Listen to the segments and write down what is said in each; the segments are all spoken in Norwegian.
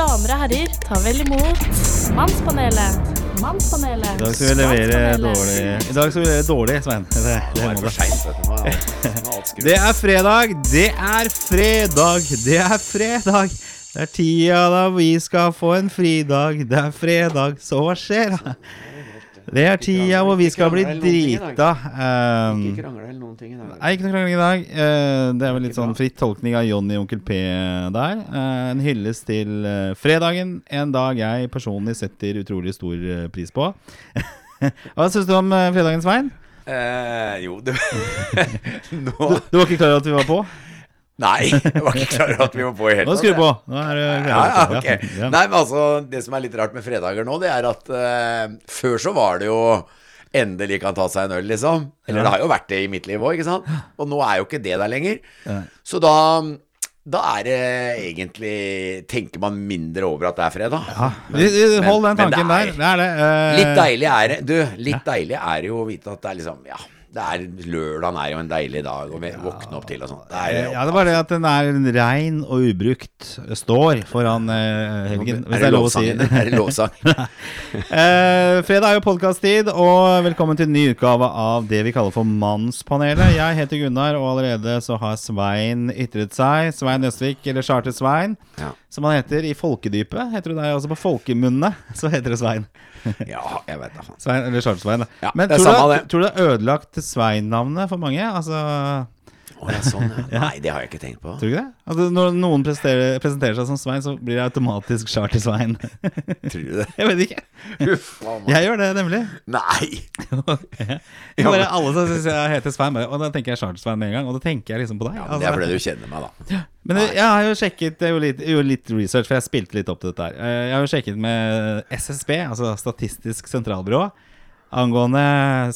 Damer og herrer, ta vel imot Mannspanelet. Mannspanelet. I dag skal vi levere dårlig I dag skal vi levere dårlig, Svein. Det, det, det, er det for seint, det er fredag, det er fredag, det er fredag. Det er tida da vi skal få en fridag. Det er fredag, så hva skjer da? Det er tida hvor vi skal bli drita. Um, Ikke krangle eller noen ting i dag. Nei, ikke noe krangling i dag. Uh, det er vel litt sånn fritt tolkning av Johnny og Onkel P der. Uh, en hyllest til uh, fredagen, en dag jeg personlig setter utrolig stor pris på. Hva syns du om uh, veien? Eh, jo, det Nå Du var ikke klar over at vi var på? Nei, jeg var ikke klar over at vi var på i hele Nå skrur du på. Nå er det Ja, ja, okay. Nei, men altså, det som er litt rart med fredager nå, det er at uh, før så var det jo Endelig kan ta seg en øl, liksom. Eller Ja. det har jo vært det i mitt liv òg, ikke sant. Og nå er jo ikke det der lenger. Så da da er det egentlig Tenker man mindre over at det er fredag. Vi- Hold den tanken men det der. er- Det er det. Uh, Litt deilig er det Du, litt deilig er det jo å vite at det er liksom Ja, det er lørdagen er jo en deilig dag å våkne opp til og sånn. Ja, det bare det at den er rein og ubrukt. Står foran uh, helgen, hvis det er lov å si. Er det lovsang? uh, fredag er jo podkast-tid, og velkommen til en ny utgave av det vi kaller for Mannspanelet. Jeg heter Gunnar, og allerede så har Svein ytret seg. Svein Østvik, eller Charter-Svein, Ja. Som han heter i folkedypet. Heter du deg også på folkemunne, så heter det Svein. ja, jeg vet da faen. Svein eller Charles-Svein, da. Ja, Men tror, du, det. tror du det er ødelagt Svein-navnet for mange? Altså, Å ja, sånn, ja. Nei, det har jeg ikke tenkt på. tror du ikke det? Altså, når noen presenterer, presenterer seg som Svein, så blir det automatisk Charter-Svein. Tror du det? jeg vet ikke. Uff, Jeg gjør det, nemlig. Nei! Bare, alle som syns jeg heter Svein, bare, og da tenker jeg Charter-Svein med en gang. Og da tenker jeg liksom på deg. Ja, men det er fordi du kjenner meg, da. Men jeg, jeg har jo sjekket jeg gjorde litt, jeg gjorde litt research, for jeg spilte litt opp til dette her. Eh, Jeg har jo sjekket med SSB, altså Statistisk sentralbyrå, angående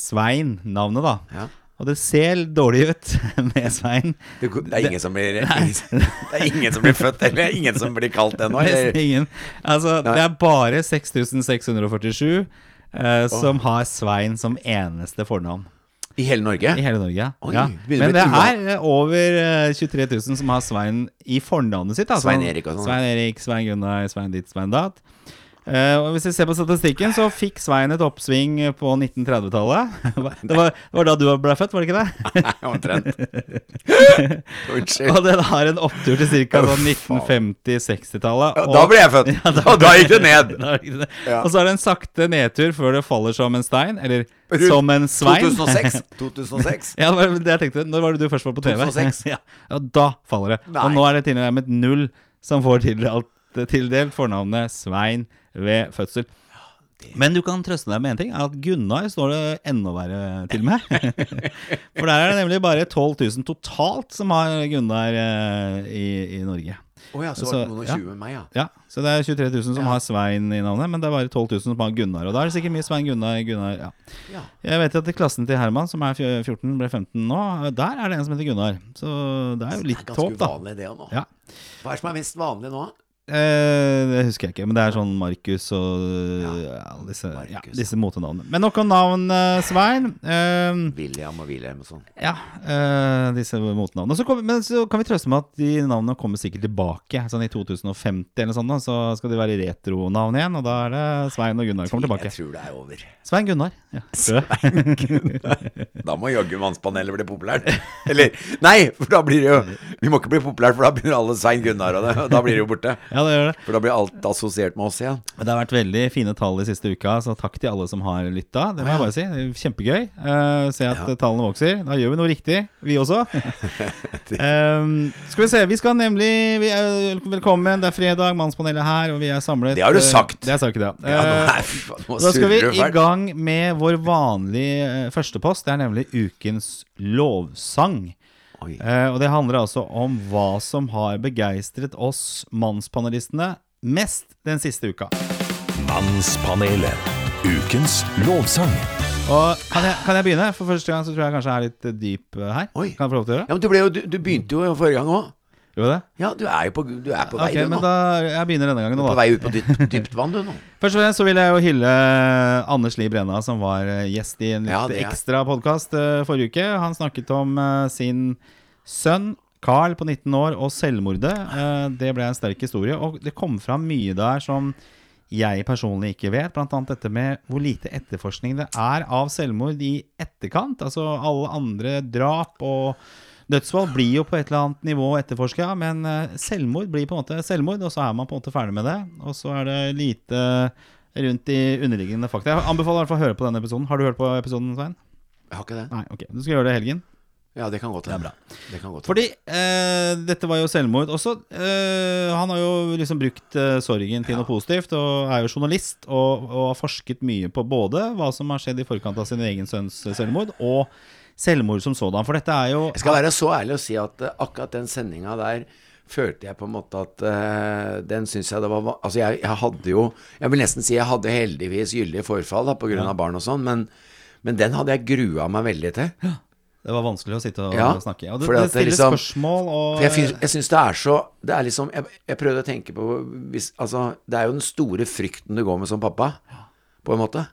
Svein, navnet, da. Ja. Og det ser dårlig ut med Svein. Det, det er ingen som blir Det er ingen som blir født, eller ingen som blir kalt ennå. Nesten ingen. Altså, Nei. det er bare 6647 eh, som har Svein som eneste fornavn. I hele Norge? I hele Norge. Oi, ja. Men det er eh, over eh, 23 000 som har Svein i fornavnet sitt. Altså. Svein Erik og sånn. Svein Erik, Svein Gunnar, Svein ditt, Svein datt. Og Hvis vi ser på statistikken, så fikk Svein et oppsving på 1930-tallet. Det, var- det var da du ble født, var det ikke det? Omtrent. Unnskyld. Og den har en opptur til ca. Sånn 1950-60-tallet. Ja, Da ble jeg født! Og da gikk det ned! Da gikk det- Ja. Og så er det en sakte nedtur før det faller som en stein. Eller som en svein. 2006. 2006. Ja, det var det jeg tenkte. Når var det du først var på TV? 2006. ja. ja, da faller det. Nei. Og nå er det tilnærmet null som får tildelt, tildelt fornavnet Svein ved fødsel. Men du kan trøste deg med én ting, at Gunnar står det enda verre til med. For der er det nemlig bare 12 000 totalt som har Gunnar eh, i, i Norge. Å ja, så Så, var det noen og med meg, ja. Ja, Så det er 23 000 som Ja. har Svein i navnet, men det er bare 12 000 som har Gunnar. Og da er det sikkert mye Svein Gunnar. Gunnar ja. ja. Jeg vet at i klassen til Herman, som er 14, ble 15 nå, der er det en som heter Gunnar. Så det er jo Det litt er ganske da. uvanlig, det nå. Ja. Hva er det som er mest vanlig nå? Eh, det husker jeg ikke, men det er sånn Markus og Ja. ja, disse, ja, disse motenavnene. Men nok om navn, eh, Svein. Eh, William og Wilhelm og sånn. ja, eh, disse motenavnene. Så kom, men så kan vi trøste med at de navnene kommer sikkert tilbake. Sånn i 2050 eller sånn, da, så skal de være retronavn igjen. Og da er det Svein og Gunnar kommer tilbake. Jeg tror det er over. Svein Gunnar. Ja, Svein Gunnar. Da må jaggu Mannspanelet bli populært. Eller Nei, for da blir det jo Vi må ikke bli populært, for da begynner alle Svein Gunnar og det. Og da blir det jo borte. Ja, det gjør det. For da blir alt assosiert med oss igjen. Men Det har vært veldig fine tall de siste uka, så takk til alle som har lytta. Det må jeg bare si. Er Kjempegøy. Uh, se at Ja. tallene vokser. Da gjør vi noe riktig, vi også. Um, skal vi se, vi skal nemlig vi er, Velkommen, det er fredag, Mannspanelet her, og vi er samlet. Det har du eh, sagt. Det har jeg sagt, ja. Ja, nå, Eh, er, faen, nå da skal vi i gang med vår vanlige første førstepost. Det er nemlig ukens lovsang. Eh, og det handler altså om hva som har begeistret oss mannspanelistene mest den siste uka. Mannspanelet. Ukens lovsang. Og kan jeg, kan jeg begynne? For første gang så tror jeg kanskje jeg er litt eh, dyp eh, her. Oi. Kan jeg få lov til å gjøre Ja, men du, ble jo, du, du begynte jo forrige gang òg. Gjør det? Ja, du er jo på, du er på vei, okay, du men nå. da Jeg begynner denne gangen nå, er på vei ut på dypt, dypt vann, du nå. Først og fremst så vil jeg jo hylle Anders Lie Brenna, som var eh, gjest i en litt Ja, ekstra podkast forrige uke. Han snakket om uh, sin sønn Carl på 19 år og selvmordet. Uh, det ble en sterk historie. Og det kom fram mye der som jeg personlig ikke vet. Annet dette med hvor lite etterforskning det er av selvmord i etterkant. Altså alle andre drap og dødsfall blir jo på et eller annet nivå etterforska, men eh, selvmord blir på en måte selvmord, og så er man på en måte ferdig med det. Og så er det lite rundt de underliggende fakta. Jeg anbefaler i hvert fall å høre på denne episoden. Har du hørt på episoden, Svein? Jeg har ikke det. Nei, ok. Du skal gjøre det i helgen. Ja, det kan godt hende. Det kan godt. Fordi eh, dette var jo selvmord også. Eh, han har jo liksom brukt eh, sorgen til noe positivt, og er jo journalist og, og har forsket mye på både hva som har skjedd i forkant av sin egen sønns selvmord, og selvmord som sådan. For dette er jo Jeg skal være så ærlig å si at eh, akkurat den sendinga der følte jeg på en måte at uh, Den syns jeg det var Altså, jeg, jeg hadde jo Jeg vil nesten si jeg hadde heldigvis gyldig forfall da, på grunn av barn og sånn, men, men den hadde jeg grua meg veldig til. Ja. Det var vanskelig å sitte og Ja, snakke. Og det, det det liksom- spørsmål og jeg, fin- jeg syns det er så Det er liksom Jeg, jeg prøvde å tenke på hvis, Altså, det er jo den store frykten du går med som pappa, på en måte.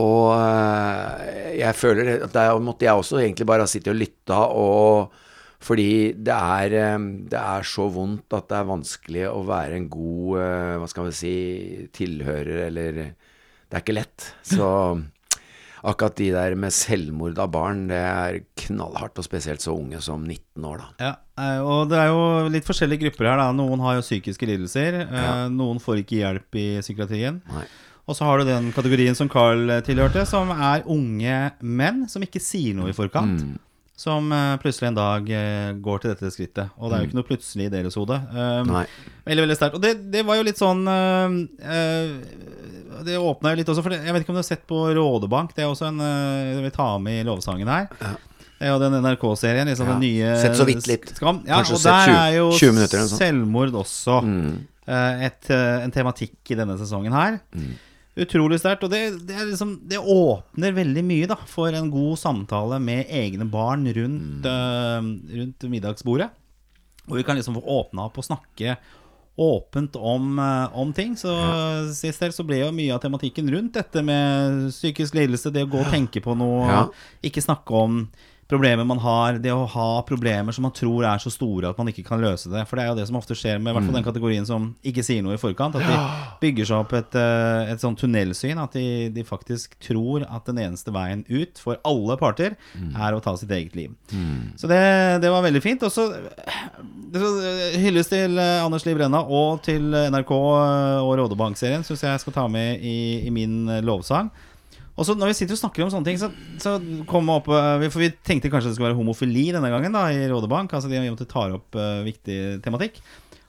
Og eh, jeg føler at der måtte jeg også egentlig bare ha sittet og lytta, og fordi det er, eh, det er så vondt at det er vanskelig å være en god eh, Hva skal vi si tilhører, eller Det er ikke lett. Så akkurat de der med selvmord av barn, det er knallhardt, og spesielt så unge som 19 år, da. Ja, og det er jo litt forskjellige grupper her. da Noen har jo psykiske lidelser. Ja. Noen får ikke hjelp i psykiatrien. Nei. Og så har du den kategorien som Carl tilhørte, som er unge menn som ikke sier noe i forkant. Mm. Som eh, plutselig en dag eh, går til dette skrittet. Og det er jo ikke noe plutselig i deres hode. Um, Mm. Veldig, veldig sterkt. Og det, det var jo litt sånn uh, Det åpna jo litt også, for jeg vet ikke om du har sett på Rådebank. Det er også en uh, jeg vil ta med i lovsangen her. Det er jo den NRK-serien. Liksom Ja. den nye Sett så vidt litt. Skam. Ja, Kanskje og der 20 er jo 20 minutter selvmord også Mm. et, en tematikk i denne sesongen her. Mm. Utrolig sterkt. Og det, det, liksom, det åpner veldig mye da for en god samtale med egne barn rundt, Mm. uh, rundt middagsbordet. Hvor vi kan liksom få åpna opp og snakke åpent om, uh, om ting. Så sist del så ble jo mye av tematikken rundt dette med psykisk lidelse, det å gå og tenke på noe, Ja. ikke snakke om problemer man har, det å ha problemer som man tror er så store at man ikke kan løse det. For det er jo det som ofte skjer med fall den kategorien som ikke sier noe i forkant. At de bygger seg opp et, eh, et sånn tunnelsyn. At de, de faktisk tror at den eneste veien ut for alle parter er å ta sitt eget liv. Så det, det var veldig fint. Og så hylles til eh, Anders Liv Brenna og til NRK og Rådebank-serien. Syns jeg skal ta med i, i min eh, lovsang. Og så Når vi sitter og snakker om sånne ting, så, så kom opp eh, For vi tenkte kanskje det skulle være homofili denne gangen da i Rådebank. Altså de måtte tar opp uh, viktig tematikk.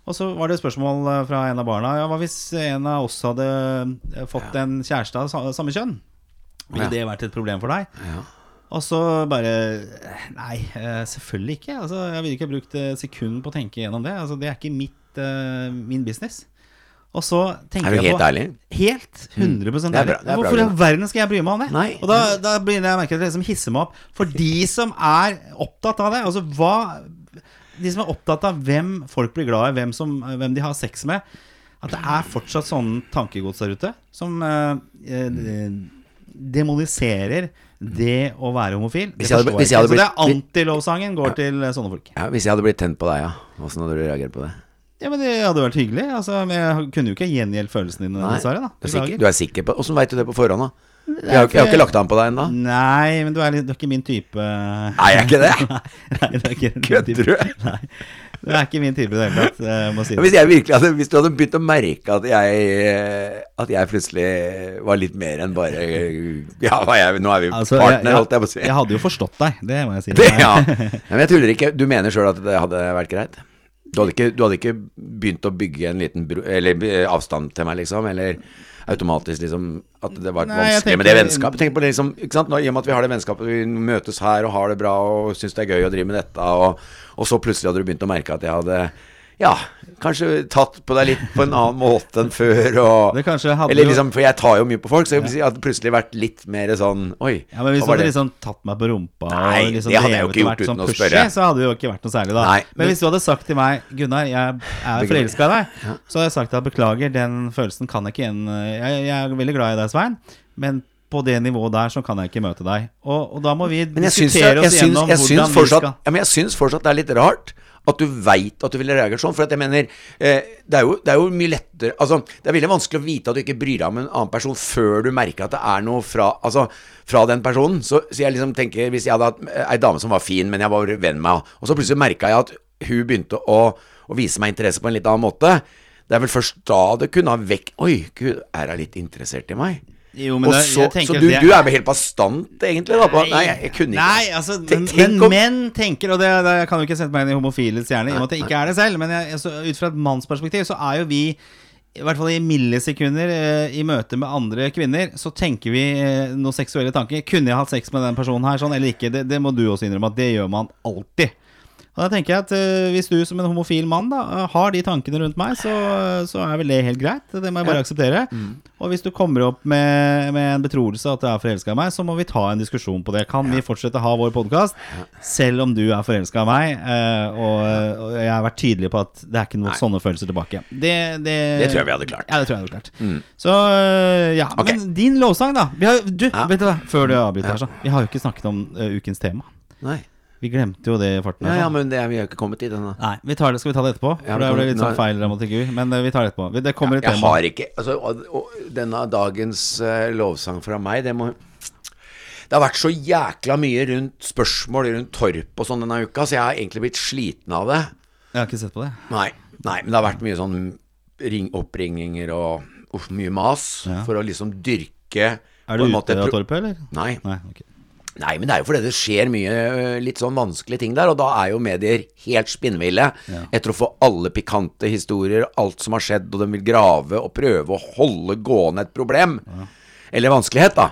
Og så var det et spørsmål eh, fra en av barna. Ja, Hva hvis en av oss hadde fått fått en kjæreste av samme kjønn? Ville Ja. det vært et problem for deg? Ja. Og så bare Nei, selvfølgelig ikke. Altså, jeg ville ikke brukt et sekund på å tenke gjennom det. Altså, det er ikke mitt, uh, min business. Og så tenker Er du helt på ærlig? Helt 100 Det er bra, ærlig. det er Hvorfor i all verden skal jeg bry meg om det? Nei. Og da, da begynner jeg å merke at det liksom hisser meg opp. For de som er opptatt av det, altså hva De som er opptatt av hvem folk blir glad i, hvem, som, hvem de har sex med At det er fortsatt sånne tankegods der ute som eh, eh, demoniserer det å være homofil. Det Hvis jeg hadde- hvis jeg jeg hadde blitt, Så det er antilovsangen går til eh, sånne folk. Ja, hvis jeg hadde blitt tent på deg, ja. Åssen hadde du reagert på det? Ja, men Det hadde vært hyggelig. Altså, men jeg kunne jo ikke gjengjeldt følelsene dine, dessverre. da Du er sikker, Beklager. du er sikker på Åssen veit du det på forhånd, da? Jeg har, jeg har ikke lagt an på deg ennå. Nei, men du er, litt, du er ikke min type. Nei, jeg er ikke det. Nei, du er ikke min Kødder du? Nei, du er ikke min type i det hele tatt. Jeg si. Hvis jeg virkelig hadde Hvis du hadde begynt å merke at jeg At jeg plutselig var litt mer enn bare Ja, er, nå er vi Altså, partner, holdt jeg på å si. jeg hadde jo forstått deg, det må jeg si. Det, ja. ja. Men jeg tuller ikke. Du mener sjøl at det hadde vært greit? Du hadde, ikke, du hadde ikke begynt å bygge en liten bro, eller eh, avstand til meg, liksom? Eller automatisk liksom At det var Nei, vanskelig vanskelig med det vennskapet? Tenk på det liksom ikke sant? Nå, I og med at vi har det vennskapet, vi møtes her og har det bra og syns det er gøy å drive med dette, og, og så plutselig hadde du begynt å merke at jeg hadde ja, kanskje tatt på deg litt på en annen måte enn før. Og, eller liksom, For jeg tar jo mye på folk, så jeg ja. hadde plutselig vært litt mer sånn Oi, Ja, men Hvis du hadde det? liksom tatt meg på rumpa Nei, liksom det hadde jeg jo ikke gjort sånn uten å pushy, spørre. Så hadde det jo ikke vært noe særlig da. Nei, men men- hvis du hadde sagt til meg Gunnar, jeg er forelska i deg, så hadde jeg sagt at beklager, den følelsen kan jeg ikke igjen Jeg, jeg er veldig glad i deg, Svein, men på det nivået der, så kan jeg ikke møte deg. Og, og da må vi diskutere jeg syns, diskutere jeg, oss syns, gjennom jeg, syns hvordan vi skal ja, men jeg syns fortsatt det er litt rart at du veit at du ville reagert sånn. For jeg mener eh, det, er jo, det er jo mye lettere Altså, det er veldig vanskelig å vite at du ikke bryr deg om en annen person før du merker at det er noe fra Altså, fra den personen. Så, så jeg liksom tenker Hvis jeg hadde hatt eh, ei dame som var fin, men jeg var venn med henne, og så plutselig merka jeg at hun begynte å, å vise meg interesse på en litt annen måte, det er vel først da det kunne ha vekk Oi, gud, er hun litt interessert i meg? Jo, men så, jeg så du, det- du er helt bastant, egentlig? da på, Nei, jeg, jeg kunne ikke Nei, altså, men, men om- menn tenker, og det, det jeg kan jo ikke sette meg inn i homofiles hjerne, i og med at jeg ikke er det selv, men jeg, så, ut fra et mannsperspektiv så er jo vi i hvert fall i millisekunder eh, i møte med andre kvinner, så tenker vi eh, noen seksuelle tanker. Kunne jeg hatt sex med den personen her, sånn, eller ikke? Det, det må du også innrømme at det gjør man alltid. Og da tenker jeg at eh, Hvis du som en homofil mann da eh, har de tankene rundt meg, så, så er vel det helt greit. Det må jeg bare akseptere. Og hvis du kommer opp med, med en betroelse at du er forelska i meg, så må vi ta en diskusjon på det. Kan vi fortsette å ha vår podkast selv om du er forelska i meg? eh, og, og jeg har vært tydelig på at det er ikke noen Nei. sånne følelser tilbake. Det, det, Det tror jeg vi hadde klart. Ja, det tror jeg hadde klart. Så eh, ja. Okay. Men din lovsang, da. Vi har, du, Ja. vet du hva, før du avbryter her, så. Vi har jo ikke snakket om uh, ukens tema. Nei. Vi glemte jo det i farten. Ja, ja, sånn. men det er vi har ikke kommet dit ennå. Nei, vi tar det, skal vi ta det etterpå? Ja, For det er ble litt sånn feil dramaturgi. Men eh, vi tar det etterpå. Det kommer et Jeg tema. har ikke altså, og, og, Denne dagens uh, lovsang fra meg, det må Det har vært så jækla mye rundt spørsmål rundt Torp og sånn denne uka, så jeg har egentlig blitt sliten av det. Jeg har ikke sett på det. Nei, nei men det har vært mye sånn ring, oppringninger og uff, mye mas Ja. for å liksom dyrke Er du ute av torpet, eller? Nei. Nei, ok. Nei, men det er jo fordi det skjer mye litt sånn vanskelige ting der, og da er jo medier helt spinnville etter å få alle pikante historier, alt som har skjedd, og de vil grave og prøve å holde gående et problem. Eller vanskelighet, da.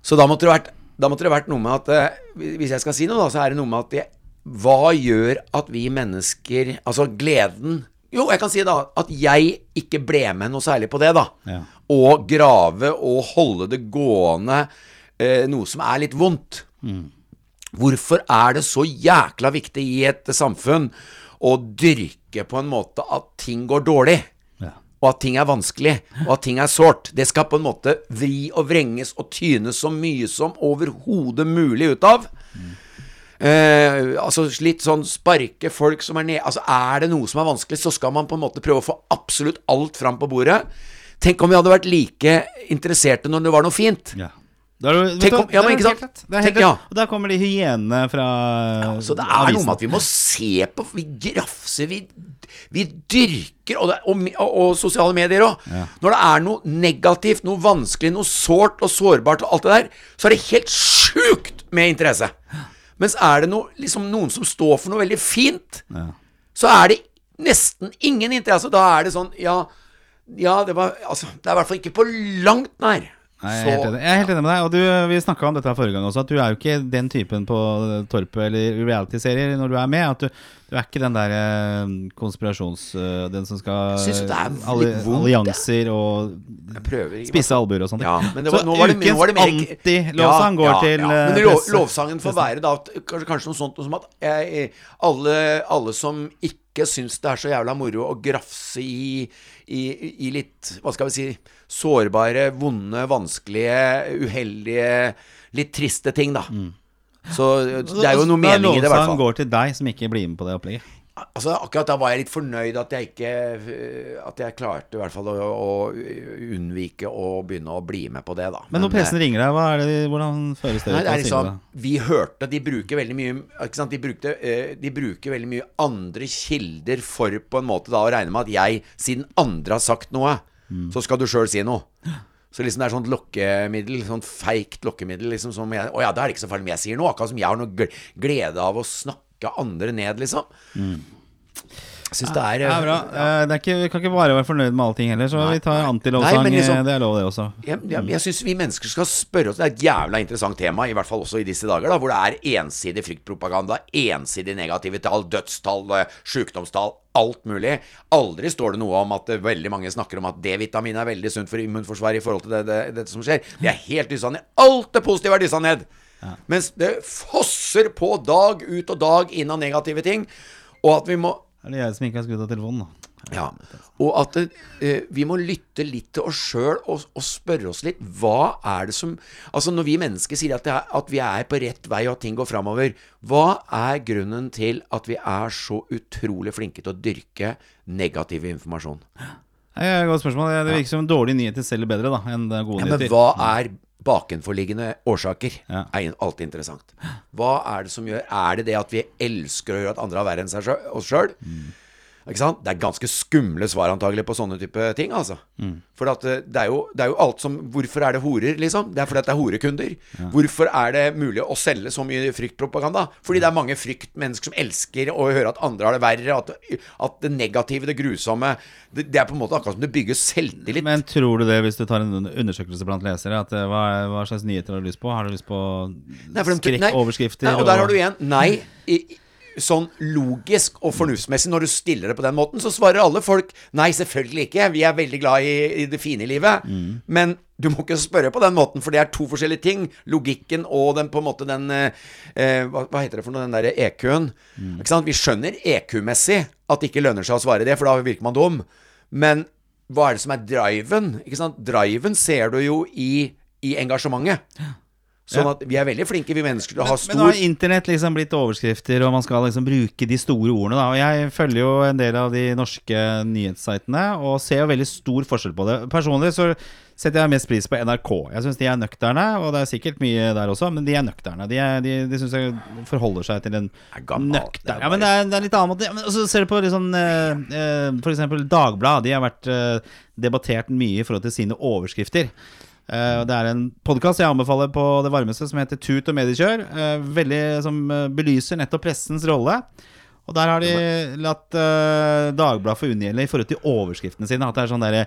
Så da måtte det vært, da måtte det vært noe med at eh, Hvis jeg skal si noe, da, så er det noe med at det, Hva gjør at vi mennesker Altså gleden Jo, jeg kan si da at jeg ikke ble med noe særlig på det, da. Ja. Å grave og holde det gående eh, noe som er litt vondt. Hvorfor er det så jækla viktig i et samfunn å dyrke på en måte at ting går dårlig? Ja. og at ting er vanskelig, og at ting er sårt. Det skal på en måte vri og vrenges og tynes så mye som overhodet mulig ut av. Eh, altså litt sånn sparke folk som er nede Altså Er det noe som er vanskelig, så skal man på en måte prøve å få absolutt alt fram på bordet. Tenk om vi hadde vært like interesserte når det var noe fint. Ja. Er vet Tenk om- ja, men ikke sant? Det er helt Tenk- ja. Og der kommer de hyenene fra Så det er noe med at vi må se på Vi grafser, vi, vi dyrker Og, det, og, og, og sosiale medier òg. Når det er noe negativt, noe vanskelig, noe sårt og sårbart og alt det der, så er det helt sjukt med interesse. Mens er det noe, liksom noen som står for noe veldig fint, Ja. så er det nesten ingen interesse. Da er det sånn Ja, ja det var Altså, det er i hvert fall ikke på langt nær. Nei, jeg, er jeg er helt enig med deg. Og du, vi snakka om dette her forrige gang også, at du er jo ikke den typen på Torpet eller reality-serier når du er med. At du, du er ikke den der eh, konspirasjons... eh, den som skal vondt, Allianser og spisse albuer og sånt Ja, men det var, Så var det, ukens anti-lovsang går til Men eh, lov, lovsangen får være da kanskje, kanskje noe sånt som at jeg, alle, alle som ikke syns det er så jævla moro å grafse i, i, i litt, hva skal vi si, sårbare, vonde, vanskelige, uheldige, litt triste ting, da. Så det er jo noe Da mening i det, i hvert fall. går til deg som ikke blir med på det opplegget. Altså Akkurat da var jeg litt fornøyd at jeg ikke øh, At jeg klarte i hvert fall å, å unnvike å begynne å bli med på det, da. Men når eh, pressen ringer deg, hva er det, hvordan føles det? Nei, det er liksom? Vi hørte De bruker veldig mye ikke sant? De, brukte, eh, de bruker veldig mye andre kilder for på en måte da å regne med at jeg, siden andre har sagt noe, Mm. så skal du sjøl si noe. Så liksom det er sånt lokkemiddel, sånt feigt lokkemiddel. Liksom som jeg, Å ja, da er det ikke så farlig om jeg sier noe. Akkurat som jeg har noe glede av å snakke andre ned, liksom. Jeg syns det er. Ja, bra. Ja. Det er ikke, vi kan ikke bare være fornøyd med allting heller, så Nei, vi tar antilovsang. Liksom- eh, det er lov, det også. Jeg, jeg, jeg syns vi mennesker skal spørre oss Det er et jævla interessant tema, i hvert fall også i disse dager, da, hvor det er ensidig fryktpropaganda, ensidig negative tall, dødstall, eh, sykdomstall, alt mulig. Aldri står det noe om at eh, veldig mange snakker om at D-vitamin er veldig sunt for immunforsvaret i forhold til det, det, dette som skjer. Det er helt dyssa ned. Alt det positive er dyssa ned. Mens det fosser på dag ut og dag inn av negative ting. Og at vi må Er det jeg som ikke har skrudd av telefonen, da? Ja. Og at eh, vi må lytte litt til oss sjøl og, og spørre oss litt hva er det som Altså Når vi mennesker sier at, det er, at vi er på rett vei og at ting går framover, hva er grunnen til at vi er så utrolig flinke til å dyrke negativ informasjon? Det er et godt spørsmål. Det virker som dårlige nyheter selger bedre da enn gode Ja, men nyheter. hva er bakenforliggende årsaker? Ja. Er alltid interessant. Hva er det som gjør Er det det at vi elsker å gjøre at andre har verre enn seg oss sjøl? Sant? Det er ganske skumle svar antagelig på sånne type ting, altså. For at eh, det er, jo, det er jo alt som Hvorfor er det horer, liksom? Det er fordi at det er horekunder. Hvorfor er det mulig å selge så mye fryktpropaganda? Fordi det er mange fryktmennesker som elsker å høre at andre har det verre. At, at det negative, det grusomme det, det er på en måte akkurat som det bygger selvtillit. Men tror du det, hvis du tar en undersøkelse blant lesere, at eh, hva, hva slags nyheter har du lyst på? Har du lyst på for skrekkoverskrifter? Og der har du igjen Nei. I- sånn logisk og fornuftsmessig, når du stiller det på den måten, så svarer alle folk nei, selvfølgelig ikke. Vi er veldig glad i, i det fine i livet. Men du må ikke spørre på den måten, for det er to forskjellige ting. Logikken og den på en måte den eh, eh, hva, hva heter det for noe, den derre EQ-en. Ikke sant? Vi skjønner EQ-messig at det ikke lønner seg å svare det, for da virker man dum. Men hva er det som er driven? Ikke sant? Driven ser du jo i, i engasjementet. Sånn at vi er veldig flinke, vi mennesker, til å ha Men nå har internett liksom blitt overskrifter, og man skal liksom bruke de store ordene. Da. Og Jeg følger jo en del av de norske nyhetssitene og ser jo veldig stor forskjell på det. Personlig så setter jeg mest pris på NRK. Jeg syns de er nøkterne, og det er sikkert mye der også, men de er nøkterne. De, er, de, de syns jeg forholder seg til en er er nøktern Ja, men det er, det er litt annen måte. Ja, men så ser du på liksom, eh, eh, eksempel Dagbladet. De har vært eh, debattert mye i forhold til sine overskrifter. Eh, det er en podkast jeg anbefaler på det varmeste, som heter Tut og mediekjør. eh, veldig Som eh, belyser nettopp pressens rolle. Og der har de latt Dagbladet få unngjelde i forhold til overskriftene sine. At det er sånn derre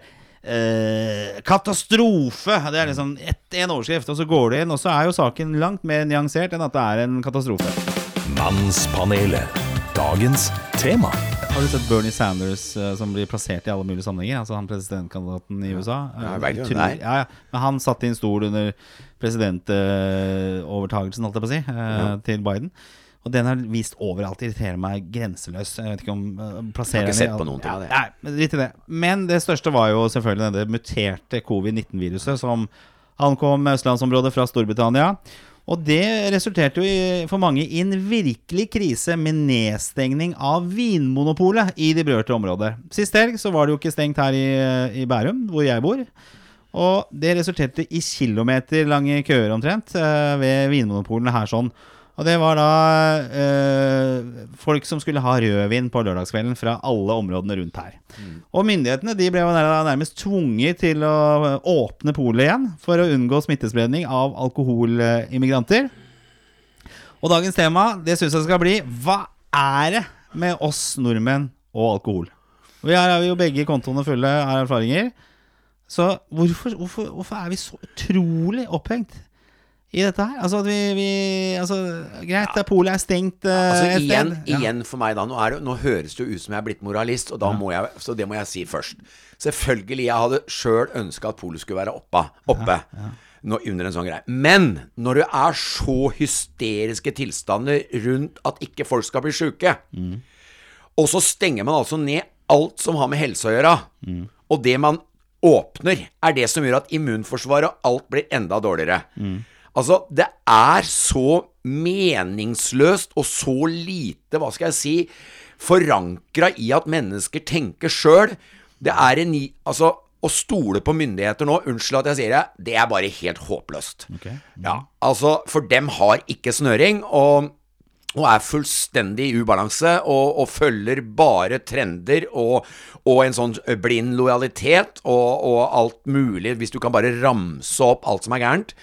eh, Katastrofe! Det er liksom én overskrift, og så går det inn. Og så er jo saken langt mer nyansert enn at det er en katastrofe. Mannspanelet. Dagens tema. Har du sett Bernie Sanders eh, som blir plassert i alle mulige sammenhenger? Altså han presidentkandidaten i USA? Vet jo, nei. Ja, ja. Men han satt i en stol under presidentovertagelsen, holdt jeg på å si, ja. til Biden. Og den har vist overalt. Irriterer meg grenseløst. Jeg vet ikke om uh, plasserer den i sett på alt- noen ting Ja, det. Nei, men i det. Men det største var jo selvfølgelig det muterte covid-19-viruset som ankom østlandsområdet fra Storbritannia. Og det resulterte jo i, for mange i en virkelig krise med nedstengning av Vinmonopolet i de berørte områder. Sist helg så var det jo ikke stengt her i, i Bærum, hvor jeg bor. Og det resulterte i kilometerlange køer omtrent eh, ved vinmonopolene her sånn. Og det var da eh, folk som skulle ha rødvin på lørdagskvelden fra alle områdene rundt her. Og myndighetene de ble nærmest tvunget til å åpne polet igjen for å unngå smittespredning av alkoholimmigranter. Og dagens tema det syns jeg skal bli Hva er det med oss nordmenn og alkohol? Vi her har vi jo begge kontoene fulle av erfaringer. Så hvorfor, hvorfor, hvorfor er vi så utrolig opphengt i dette her? Altså at vi, vi altså, Greit, ja. polet er stengt uh, Altså et igjen, sted. Ja. igjen for meg da nå, er det, nå høres det jo ut som jeg er blitt moralist, og da må jeg, så det må jeg si først. Selvfølgelig, jeg hadde sjøl ønska at polet skulle være oppe. oppe. Nå, under en sånn greie. Men når det er så hysteriske tilstander rundt at ikke folk skal bli sjuke, og så stenger man altså ned alt som har med helse å gjøre, og det man åpner, er det som gjør at immunforsvaret og alt blir enda dårligere. Altså, det er så meningsløst og så lite, hva skal jeg si, forankra i at mennesker tenker sjøl. Det er en Altså, å stole på myndigheter nå, unnskyld at jeg sier det, det er bare helt håpløst. Ok. Ja, altså, for dem har ikke snøring, og, og er fullstendig i ubalanse, og, og følger bare trender og, og en sånn blind lojalitet og, og alt mulig, hvis du kan bare ramse opp alt som er gærent.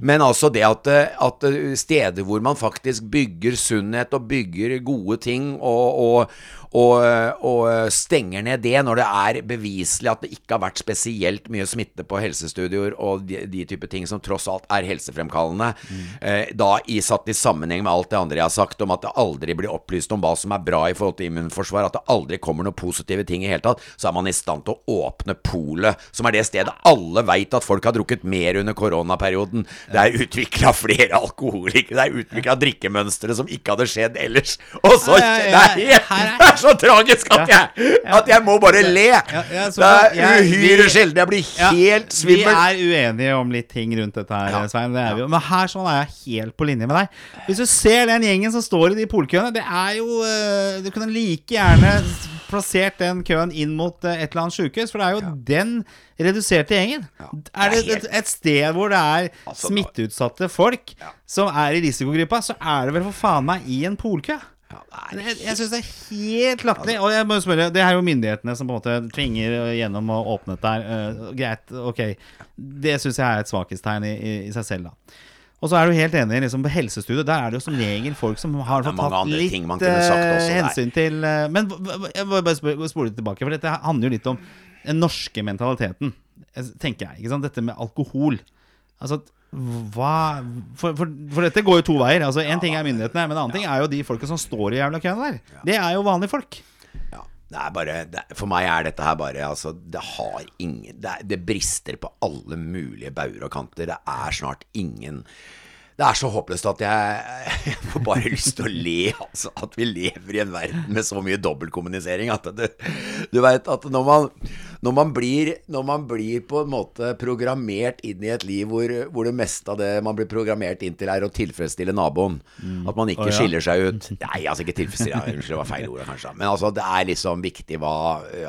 Men altså det at, at steder hvor man faktisk bygger sunnhet og bygger gode ting og, og, og, stenger ned det når det er beviselig at det ikke har vært spesielt mye smitte på helsestudioer og de, de type ting som tross alt er helsefremkallende, eh, da i satt i sammenheng med alt det andre jeg har sagt om at det aldri blir opplyst om hva som er bra i forhold til immunforsvar, at det aldri kommer noen positive ting i hele tatt, så er man i stand til å åpne polet, som er det stedet alle veit at folk har drukket mer under koronaperioden. Det er utvikla flere alkoholikere, det er utvikla drikkemønstre som ikke hadde skjedd ellers. Og så. Nei, er så tragisk at jeg, at jeg må bare le. det er uhyre sjelden jeg blir helt svimmel. Vi er uenige om litt ting rundt dette her. Svein. Det er vi. Men her sånn er jeg helt på linje med deg. Hvis du ser den gjengen som står i de polkøene, det er jo eh, Du kunne like gjerne plassert den køen inn mot eh, et eller annet sjukehus, for det er jo den reduserte gjengen. Er det et, et sted hvor det er Altså, smitteutsatte folk som er i risikogruppa, så er det vel for faen meg i en polkø. Ja, er Jeg, jeg syns det er helt latterlig. Og jeg må spørre, det er jo myndighetene som på en måte tvinger gjennom å åpne dette her. Eh, greit, ok. Det syns jeg er et svakhetstegn i, i, i seg selv, da. Og så er du helt enig liksom på helsestudiet. Der er det jo som regel folk som har fått tatt litt eh, også hensyn til uh, Men jeg må bare spole litt tilbake, for dette handler jo litt om den norske mentaliteten, tenker jeg. ikke sant? Dette med alkohol. Altså, hva For, for, for dette går jo to veier. Altså, Én ting er myndighetene, men en annen ting er jo de folka som står i jævla køen der. Det er jo vanlige folk. Ja, det er bare det, For meg er dette her bare Altså, det har ingen Det, det brister på alle mulige bauger og kanter. Det er snart ingen det er så håpløst at jeg, jeg får bare lyst til å le, altså. At vi lever i en verden med så mye dobbeltkommunisering. At det, du veit at når man, når, man blir, når man blir på en måte programmert inn i et liv hvor, hvor det meste av det man blir programmert inn til, er å tilfredsstille naboen. At man ikke oh, ja. skiller seg ut. Nei, altså ikke tilfredsstille, unnskyld, det var feil ord kanskje. Men altså, det er liksom viktig hva,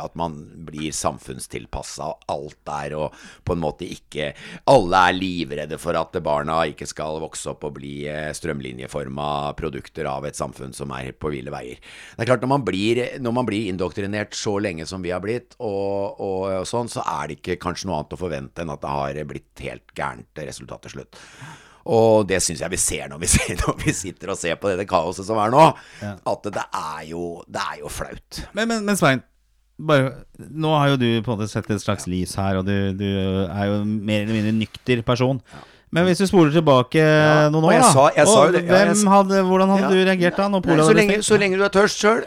at man blir samfunnstilpassa. Alt der, og på en måte ikke Alle er livredde for at barna ikke skal vokse opp og bli eh, strømlinjeforma produkter av et samfunn som er på ville veier. Det er klart, når man blir, når man blir indoktrinert så lenge som vi har blitt, og, og, og sånn, så er det ikke kanskje noe annet å forvente enn at det har blitt helt gærent resultat til slutt. Og det syns jeg vi ser når vi, ser, når vi sitter og ser på dette kaoset som er nå. At det er jo, det er jo flaut. Men, men, men Svein, bare, nå har jo du på en måte sett et slags lys her, og du, du er jo mer eller mindre nykter person. Men hvis du spoler tilbake noen og år, da sa- sa og det, hvem hadde, Hvordan hadde Ja. du reagert da? Nei, så, lenge, så lenge du er tørst sjøl.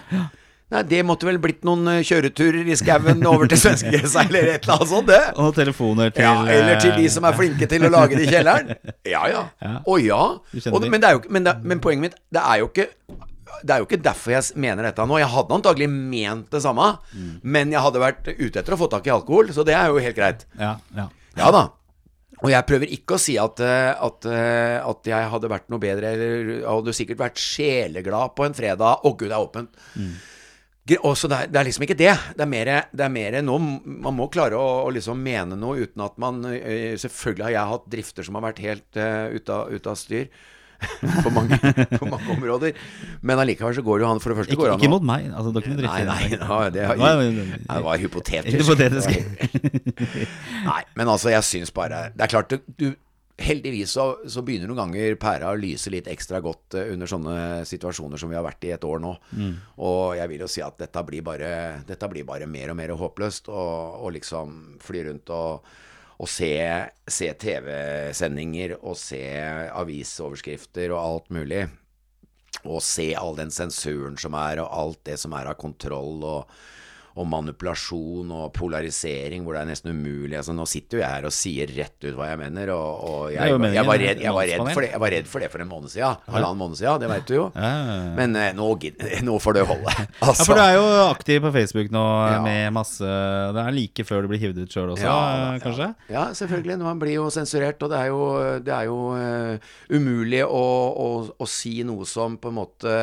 Nei, det måtte vel blitt noen eh, kjøreturer i skauen over til svenskegrensa eller et eller annet sånt, det. Og telefoner til Ja, eller til de eh, som er flinke til å lage det i kjelleren. Ja, ja. Ja. Å ja. Og, men, det jo, men, det, men poenget mitt, det er jo ikke det er jo ikke derfor jeg mener dette nå. Jeg hadde antagelig ment det samme, Mm. men jeg hadde vært ute etter å få tak i alkohol, så det er jo helt greit. Ja, ja. Ja da. Og jeg prøver ikke å si at, eh, at, eh, at jeg hadde vært noe bedre, eller hadde sikkert vært sjeleglad på en fredag. Å, gud, det er åpent. Gre- Og så det, er, det er liksom ikke det. Det er mer, det er mer nå Man må klare å, å liksom mene noe uten at man Selvfølgelig har jeg hatt drifter som har vært helt uh, ute av, ut av styr. på, mange, på mange områder. Men allikevel så går det jo han For det første Ikke, går han. ikke mot meg. Altså, det kunne Nei, drifte nei, nei, det, Nei, nei, nei. det var hypotetisk. Hypotetisk. Nei, men altså, jeg syns bare Det er klart, du Heldigvis så, så begynner noen ganger pæra å lyse litt ekstra godt eh, under sånne situasjoner som vi har vært i et år nå. Og jeg vil jo si at dette blir bare, dette blir bare mer og mer håpløst. Og, og liksom fly rundt og, og se, se TV-sendinger og se avisoverskrifter og alt mulig. Og se all den sensuren som er, og alt det som er av kontroll og, og manipulasjon og polarisering, hvor det er nesten umulig. Altså, nå sitter jo jeg her og sier rett ut hva jeg mener, og, og jeg, jeg, jeg, var redd, jeg, var redd for det, jeg var redd for det for en måned siden. Halvannen måned siden, det veit du jo. Ja, ja, ja. Men eh, nå, nå får det holde. Ja, Altså, for du er jo aktiv på Facebook nå Ja. med masse Det er like før du blir hivd ut sjøl også, Ja, eh, ja. kanskje? Ja, selvfølgelig. Man blir jo sensurert, og det er jo, det er jo uh, umulig å, å, å si noe som på en måte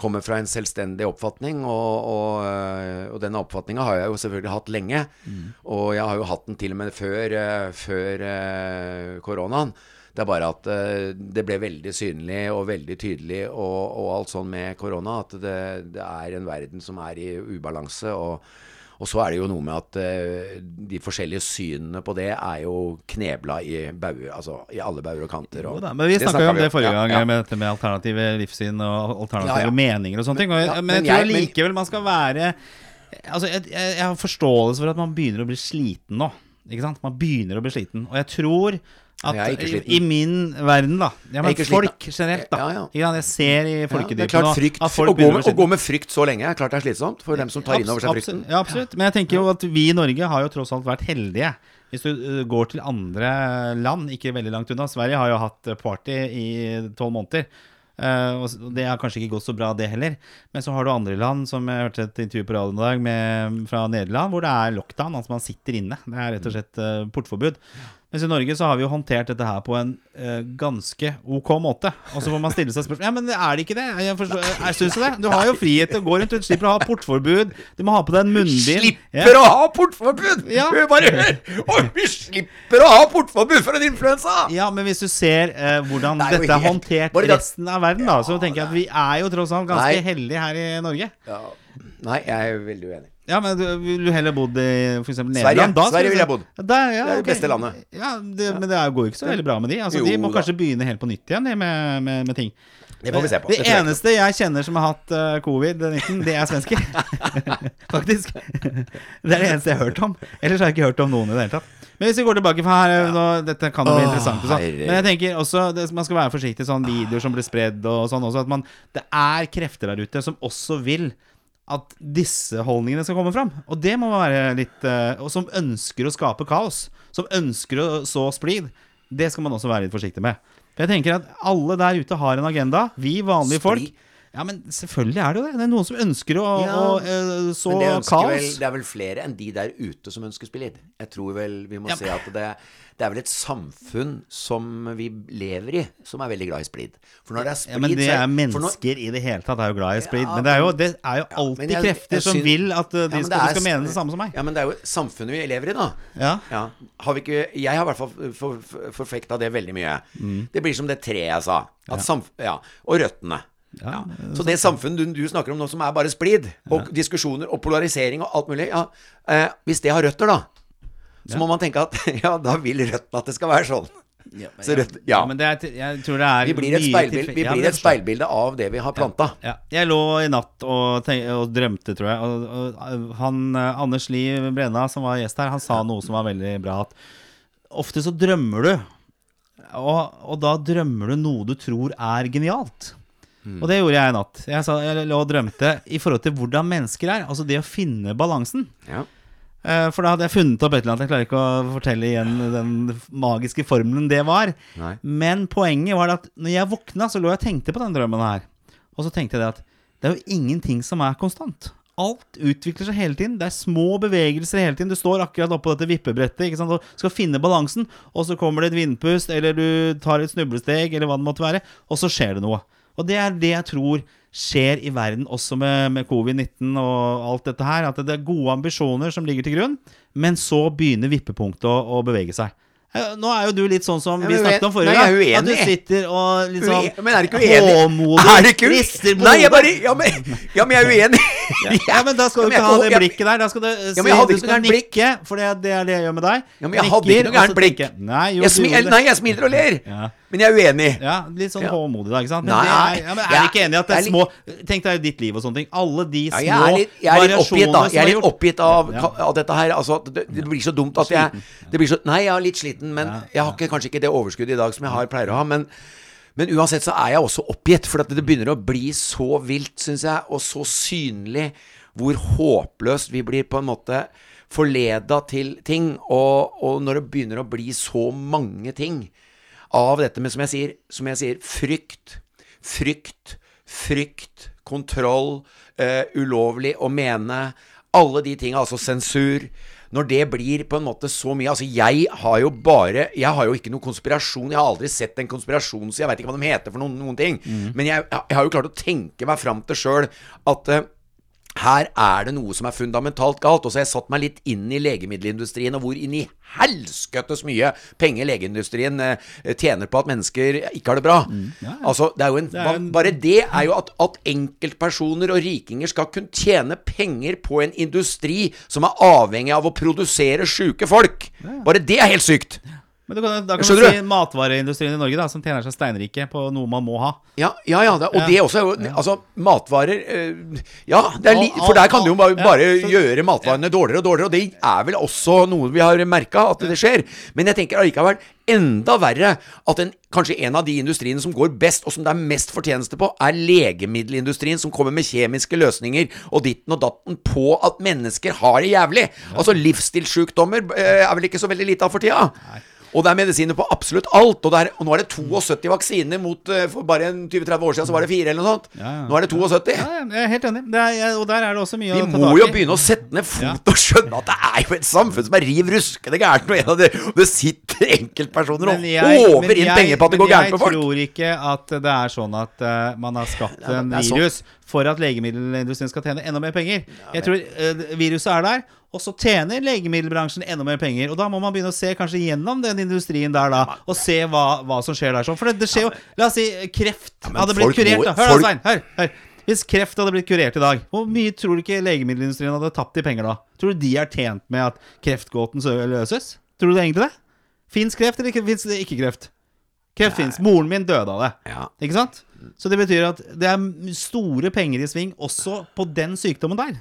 kommer fra en selvstendig oppfatning, og, og, eh, og denne oppfatninga har jeg jo selvfølgelig hatt lenge. Og jeg har jo hatt den til og med før, eh, før eh, koronaen. Det er bare at det ble veldig synlig og veldig tydelig og, og alt sånn med korona at det, det er en verden som er i ubalanse. og og så er det jo noe med at eh, de forskjellige synene på det er jo knebla i, bauger, altså, i alle bauger og kanter. Og da, men vi snakka jo om det forrige gang, med dette med alternative livssyn og alternative meninger og sånne ting. Og, men, jeg tror likevel man skal være Altså, jeg, jeg, jeg har forståelse for at man begynner å bli sliten nå. Ikke sant? Man begynner å bli sliten. Og jeg tror at i, i min verden, da ja, men Folk sliten. generelt, da. Ja, ja. Jeg ser i folkedypet nå frykt, at folk å, gå med, å gå med frykt så lenge er klart det er slitsomt for dem som tar inn over seg frykten. Ja, absolutt. Men jeg tenker jo at vi i Norge har jo tross alt vært heldige. Hvis du uh, går til andre land, ikke veldig langt unna Sverige har jo hatt uh, party i tolv måneder. Eh, og det har kanskje ikke gått så bra, det heller. Men så har du andre land, som jeg hørte et intervju på radioen i dag med, fra Nederland, hvor det er lockdown. Altså man sitter inne. Det er rett og slett eh, portforbud. Mens i Norge så har vi jo håndtert dette her på en uh, ganske ok måte. Og så får man stille seg spørsmål Ja, men er det ikke det? Jeg, forstår, jeg syns det. Du har jo frihet til å gå rundt. Du slipper å ha portforbud. Du må ha på deg en munnbind. Slipper å ha portforbud! Ja. Bare hør! Og vi slipper å ha portforbud for en influensa! Ja, men hvis du ser uh, hvordan Det er dette er håndtert i resten av verden, da, så tenker jeg at vi er jo tross alt ganske Nei. heldige her i Norge. Ja. Nei, jeg er veldig uenig. Ja, men du vil du heller bodd i f.eks. Sverige. Nederland? Da, Sverige skal vi ville jeg bodd. Der, ja, Det er det beste landet. Ja, det, Men det går jo ikke så veldig bra med de. Altså, Jo de må da. kanskje begynne helt på nytt igjen med, med, med ting. Det får vi se på. Det Det eneste jeg kjenner som har hatt uh, covid-19, det er svensker. Faktisk. Det er det eneste jeg har hørt om. Ellers har jeg ikke hørt om noen i det hele tatt. Men hvis vi går tilbake for her nå, Dette kan jo bli interessant. sånn. Men jeg tenker også det, Man skal være forsiktig sånn videoer som blir spredd og sånn også. At man, det er krefter der ute som også vil at disse holdningene skal komme fram. Og det må være litt eh, Og som ønsker å skape kaos. Som ønsker å så splid. Det skal man også være litt forsiktig med. For jeg tenker at alle der ute har en agenda. Vi vanlige folk. Ja, men selvfølgelig er det jo det. Det er noen som ønsker å, Ja, å eh, så Men det, kaos. vel, det er vel flere enn de der ute som ønsker splid. Jeg tror vel vi må Ja, se at det, det er vel et samfunn som vi lever i, som er veldig glad i splid. For når det er splid Ja, men det er mennesker når- i det hele tatt er jo glad i splid. Ja, men det er jo, det er jo alltid jeg- krefter jeg som vil at Ja, de skal, er skal mene det samme som meg. Ja, men det er jo samfunnet vi lever i, da. Ja. Ja. Har vi ikke, jeg har i hvert fall for, for, forfekta det veldig mye. Mm. Det blir som det treet jeg sa. At samf ja. Og røttene. Ja, Ja. Så det samfunnet du, du snakker om nå, som er bare splid, og diskusjoner og polarisering og alt mulig ja, eh, Hvis det har røtter, da, så må man tenke at ja, da vil røttene at det skal være sånn. Så rødt, Ja, ja. men det er, jeg tror det er Vi blir et speilbild, vi blir et speilbilde av det vi har planta. Ja. Jeg lå i natt og, tenk, og drømte, tror jeg. Og, og han eh, Anders Liv Brenna, som var gjest her, han sa noe som var veldig bra. At ofte så drømmer du, og, og da drømmer du noe du tror er genialt. Og det gjorde jeg i natt. Jeg, sa, jeg lå og drømte i forhold til hvordan mennesker er. Altså det å finne balansen. Ja. Eh, For da hadde jeg funnet opp et eller annet. Jeg klarer ikke å fortelle igjen den magiske formelen det var. Nei. Men poenget var at når jeg våkna, så lå jeg og tenkte på den drømmen her. Og så tenkte jeg det at det er jo ingenting som er konstant. Alt utvikler seg hele tiden. Det er små bevegelser hele tiden. Du står akkurat oppå dette vippebrettet ikke sant? og skal finne balansen, og så kommer det et vindpust, eller du tar et snublesteg, eller hva det måtte være, og så skjer det noe. Og det er det jeg tror skjer i verden også med, med covid-19 og alt dette her. At det er gode ambisjoner som ligger til grunn, men så begynner vippepunktet å, å bevege seg. Eh, Nå er jo du litt sånn som vi snakket om forrige gang. At du sitter og liksom sånn men er du ikke uenig? håmodig Er rister på Nei, jeg bare ja men, ja, men jeg er uenig. Ja, men da skal du Ja, ikke ha det blikket der. Da skal du si hadde du skal nikke, for det, er det jeg gjør med deg. Ja, men jeg hadde ikke noe Nikker, gærent blikk. Nei, jo, Jeg smil, nei, jeg smiler og ler. Ja. Men jeg er uenig. Ja, litt sånn Ja. håmodig, da, ikke sant? Men, Nei, er, ja, men er ikke enig i at det er små Tenk deg ditt liv og sånne ting. Alle de Ja, små jeg er litt, jeg er litt oppgitt, da. Jeg er litt oppgitt av, Ja. av dette her. Altså, det, det blir så dumt at jeg det blir så, Nei, jeg er litt sliten, men jeg har ikke, kanskje ikke det overskuddet i dag som jeg har pleier å ha. Men, men uansett så er jeg også oppgitt, for det begynner å bli så vilt, syns jeg, og så synlig hvor håpløst vi blir på en måte forleda til ting. Og, og når det begynner å bli så mange ting av dette med, som jeg sier, som jeg sier frykt, frykt, frykt, kontroll, uh, ulovlig å mene, alle de tinga, altså sensur. Når det blir på en måte så mye Altså, jeg har jo bare Jeg har jo ikke noe konspirasjon. Jeg har aldri sett en konspirasjon, så jeg veit ikke hva de heter for noen, noen ting. Men jeg, jeg har jo klart å tenke meg fram til sjøl at eh, her er det noe som er fundamentalt galt. Og så har jeg satt meg litt inn i legemiddelindustrien, og hvor inn i helskøttes mye penger legeindustrien eh, tjener på at mennesker ikke har det bra. Altså, det er jo en, er en- Bare det er jo at, at enkeltpersoner og rikinger skal kunne tjene penger på en industri som er avhengig av å produsere sjuke folk. Bare det er helt sykt. Men du kan, da kan Skjønner du si matvareindustrien i Norge, da, som tjener seg steinrike på noe man må ha. Ja, ja, ja det, og Ja. det også jo Altså, matvarer eh, Ja, li, for der kan du jo bare, ja, bare så- gjøre matvarene dårligere og dårligere, og det er vel også noe vi har merka at det skjer. Men jeg tenker allikevel enda verre at en, kanskje en av de industriene som går best, og som det er mest fortjeneste på, er legemiddelindustrien, som kommer med kjemiske løsninger og ditten og datten på at mennesker har det jævlig. Altså livsstilssjukdommer eh, er vel ikke så veldig lite av for tida. Og det er medisiner på absolutt alt. Og, er, og nå er det 72 vaksiner mot eh, For bare en 20-30 år siden så var det fire eller noe sånt. Ja. Nå er det 72. Ja, jeg er helt enig. Er, og der er det også mye Vi å ta må jo begynne å sette ned fot og skjønne at det er jo et samfunn som er riv ruskende gærent. Og en av det, det sitter enkeltpersoner og håver inn jeg- penger på at det går gærent med folk. Men Jeg tror ikke at det er sånn at uh, man har skapt en sånn- virus for at legemiddelindustrien skal tjene enda mer penger. Jeg tror uh, viruset er der, og så tjener legemiddelbransjen enda mer penger. Og da må man begynne å se kanskje gjennom den industrien der da, og se hva, hva som skjer der. sånn. For det, det skjer jo La oss si kreft men hadde blitt kurert. da. Hør da, Svein. Hør, hør. Hvis kreft hadde blitt kurert i dag, hvor mye tror du ikke legemiddelindustrien hadde tapt i penger da? Tror du de er tjent med at kreftgåten løses? Tror du det egentlig det? Fins kreft, eller fins det ikke kreft? Kreft fins. Moren min døde av det. Ja. Ikke sant? Så det betyr at det er store penger i sving også på den sykdommen der.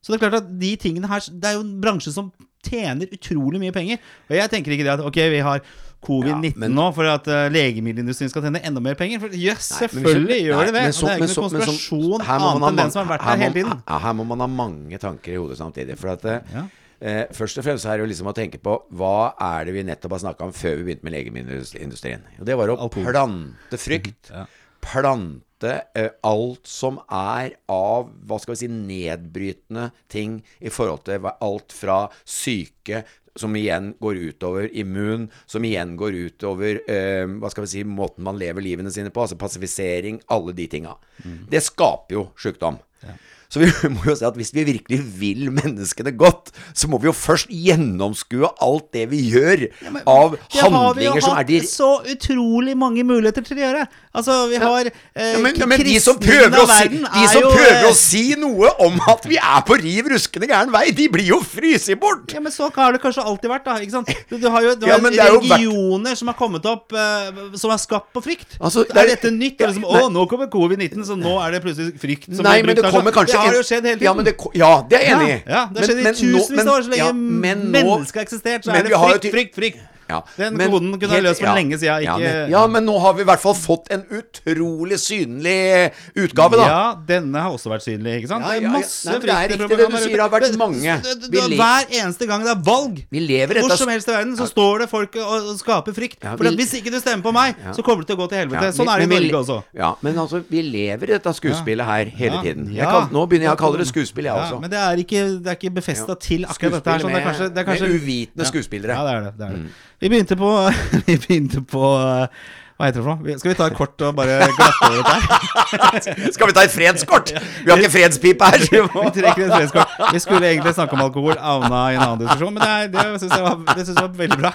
Så det er klart at de tingene her Det er jo en bransje som tjener utrolig mye penger. Og jeg tenker ikke det at ok, vi har covid-19 Ja, nå for at uh, legemiddelindustrien skal tjene enda mer penger. For jøss, yes, selvfølgelig nei, gjør nei, de det. så- det er ikke noen konspirasjon så- annet enn den som har vært her der hele tiden. Ja, her må man ha mange tanker i hodet samtidig. For at eh, Ja. eh, Først og fremst er det jo liksom å tenke på hva er det vi nettopp har snakka om før vi begynte med legemiddelindustrien. Og det var å plante frykt. Ja. Plante eh, alt som er av hva skal vi si nedbrytende ting i forhold til alt fra syke som igjen går utover immun, som igjen går utover eh, hva skal vi si, måten man lever livene sine på, altså passifisering, alle de tinga. Det skaper jo sykdom. Så vi må jo si at hvis vi virkelig vil menneskene godt, så må vi jo først gjennomskue alt det vi gjør av Det har vi jo handlinger som er hatt så utrolig mange muligheter til å gjøre. Altså, vi har eh, ja, men, ja, men de som prøver, å si, de er som jo, prøver eh, å si noe om at vi er på riv ruskende gæren vei, de blir jo fryst bort! Ja, men så har det kanskje alltid vært, da. Ikke sant? Du, du har jo, du har men det er vært- regioner som har kommet opp eh, som er skapt på frykt. Altså, er det er- dette nytt? Ja, Er liksom. Å, nå kommer covid-19, så nå er det plutselig frykt som Nei, blir men det kommer kanskje Det har jo skjedd hele tiden. Ja, men det, ja, det er jeg enig i. Ja, det har skjedd i tusenvis av år så lenge ja, mennesket har eksistert. Så er det frykt, frykt, frykt. Ja, Den men koden kunne helt- løst for ja, lenge siden, Ja, men, ja, men nå har vi i hvert fall fått en utrolig synlig utgave, da. Ja, denne har også vært synlig, ikke sant? Ja, det er masse Nei, det er riktig det du sier, det har vært mange. Hver eneste gang det er valg Vi lever Hvor som helst i verden så står det folk og skaper frykt. For hvis ikke du stemmer på meg, så kommer det til å gå til helvete. Sånn er det i Norge også. Ja, men altså, vi lever i dette skuespillet her hele tiden. Jeg kan, nå begynner jeg å kalle det skuespill, jeg Ja, også. men det er ikke, det er ikke befesta til akkurat dette her. Sånn, det er kanskje, det er kanskje med uvitende skuespillere. Ja, det er det. det, er det. Vi begynte på Vi begynte på uh, Hva heter det for noe? Skal vi ta et kort og bare glatte over dette her? Skal vi ta et fredskort? Vi har ikke fredspipe her. vi trekker et fredskort. Vi skulle egentlig snakke om alkohol, havna i en annen diskusjon, men det, det syns jeg, jeg var veldig bra.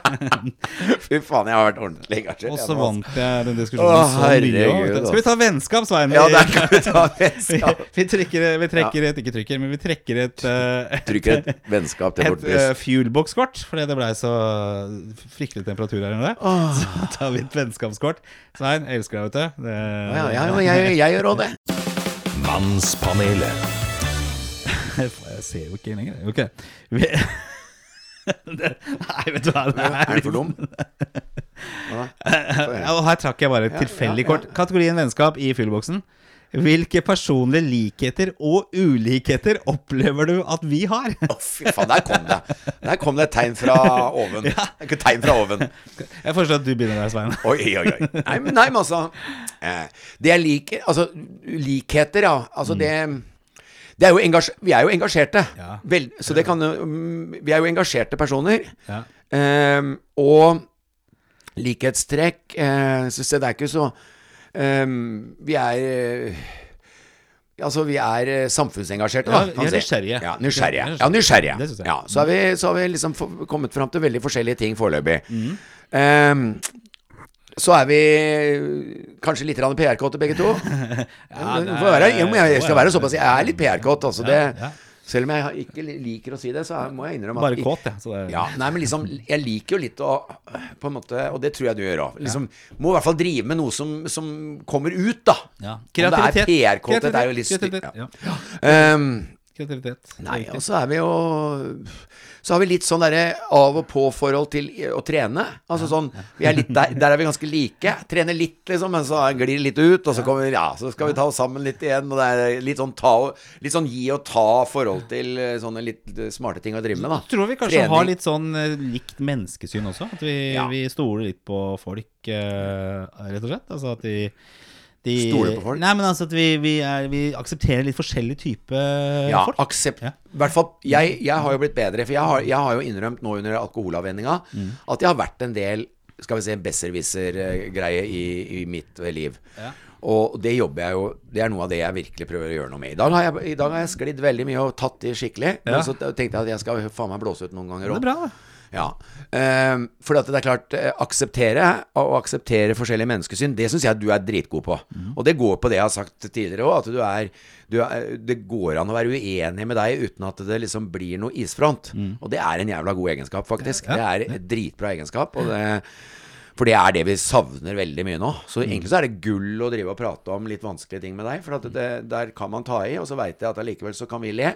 Fy faen, jeg har vært ordentlig engasjert. Og så altså. vant jeg den diskusjonen Åh, herregud. Skal vi ta vennskap, Svein? Ja, der kan vi ta vennskap. vi trekker, vi trekker et Ikke trykker, men vi trekker et uh, Trykker et vennskap til et uh, fuelbox-kort, fordi det blei så fryktelig temperatur her inne. Så tar vi et vennskapskort. Svein, elsker deg, vet du. Det, Ja, ja, ja, jeg, jeg gjør òg det. Mannspanelet. Jeg ser jo ikke lenger. Ok. Vi, det, nei, vet du hva. Det Er du for dum? Ja, og her trakk jeg bare et tilfeldig kort. Kategorien vennskap i fyllboksen. Hvilke personlige likheter og ulikheter opplever du at vi har? Å, fy faen, der kom det. Der kom det et tegn fra oven. Ja. Et tegn fra oven. Jeg foreslår at du begynner der, Svein. Oi, oi, oi. Nei, men, nei, men altså eh, Det jeg liker Altså, likheter, ja. Altså, det det er Vi er jo engasjerte. Ja. Vel, så det kan mm, Vi er jo engasjerte personer. Ja. Ehm, og likhetstrekk eh, så Det er ikke så ehm, Vi er eh, Altså, vi er eh, samfunnsengasjerte, da. Ja, vi er nysgjerrige. Ja, nysgjerrige. Ja, nysgjerrige. Ja, så har vi, så har vi liksom kommet fram til veldig forskjellige ting foreløpig. Mm. Så er vi kanskje litt PR-kåte begge to. Ja, det får være, jeg, jeg skal være såpass Jeg er litt PR-kåt, altså. Det. Selv om jeg ikke liker å si det, så må jeg innrømme Bare at kåt, jeg. Så det, ja, nei, men liksom Jeg liker jo litt å På en måte Og det tror jeg du gjør òg. Liksom, må i hvert fall drive med noe som, som kommer ut, da. Ja. Kreativitet. Om det er PR-kåthet, er jo litt stygt. Ja. Ehm, Kreativitet. Nei, og så er vi jo Så har vi litt sånn derre av og på-forhold til å trene. Altså sånn Vi er litt der, der er vi ganske like. Trener litt, liksom, men så glir det litt ut, og så kommer Ja, så skal vi ta oss sammen litt igjen. Og det er litt sånn ta Litt sånn gi og ta forhold til eh, sånne litt eh, smarte ting å drive med, da. Tror vi kanskje Trening. har litt sånn eh, likt menneskesyn også? At vi, Ja. vi stoler litt på folk, eh, rett og slett? Altså at de, de Stoler på folk? Nei, men altså at vi, vi, er, vi aksepterer litt forskjellig type Ja, folk. aksept Ja. Hvert fall jeg, jeg har jo blitt bedre, for jeg har, jeg har jo innrømt nå under alkoholavvenninga Mm. at jeg har vært en del skal vi si, besserwisser-greie i, i mitt liv. Ja. Og det jobber jeg jo Det er noe av det jeg virkelig prøver å gjøre noe med. I dag har jeg, dag har jeg sklidd veldig mye og tatt i skikkelig. Men så tenkte jeg at jeg skal faen meg blåse ut noen ganger Det òg. Ja. Um, for at det er klart, eh, akseptere og akseptere forskjellige menneskesyn, det syns jeg du er dritgod på. Og det går på det jeg har sagt tidligere òg, at du er, du er Det går an å være uenig med deg uten at det liksom blir noe isfront. Og det er en jævla god egenskap, faktisk. Ja. Det er en dritbra egenskap. Og det for det er det vi savner veldig mye nå. Så egentlig så er det gull å drive og prate om litt vanskelige ting med deg. For at det, der kan man ta i, og så veit jeg at allikevel så kan vi le.